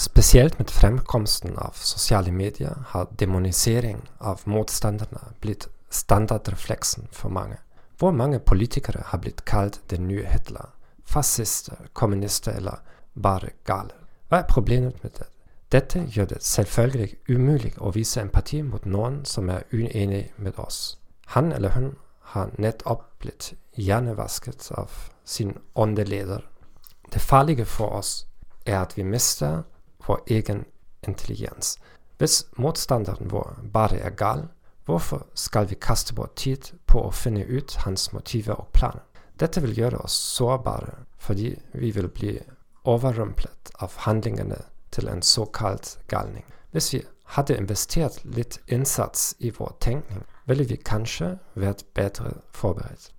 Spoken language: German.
Spesielt med fremkomsten av sosiale medier har demonisering av motstanderne blitt standardrefleksen for mange. Hvor mange politikere har blitt kalt den nye Hitler, fascister, kommunister eller bare gale? Hva er problemet med det? Dette gjør det selvfølgelig umulig å vise empati mot noen som er uenig med oss. Han eller hun har nettopp blitt hjernevasket av sin åndeleder. Det farlige for oss er at vi mister vår egen intelligens. Hvis motstanderen vår bare er gal, hvorfor skal vi kaste bort tid på å finne ut hans motiver og planer? Dette vil gjøre oss sårbare, fordi vi vil bli overrumplet av handlingene til en såkalt galning. Hvis vi hadde investert litt innsats i vår tenkning, ville vi kanskje vært bedre forberedt.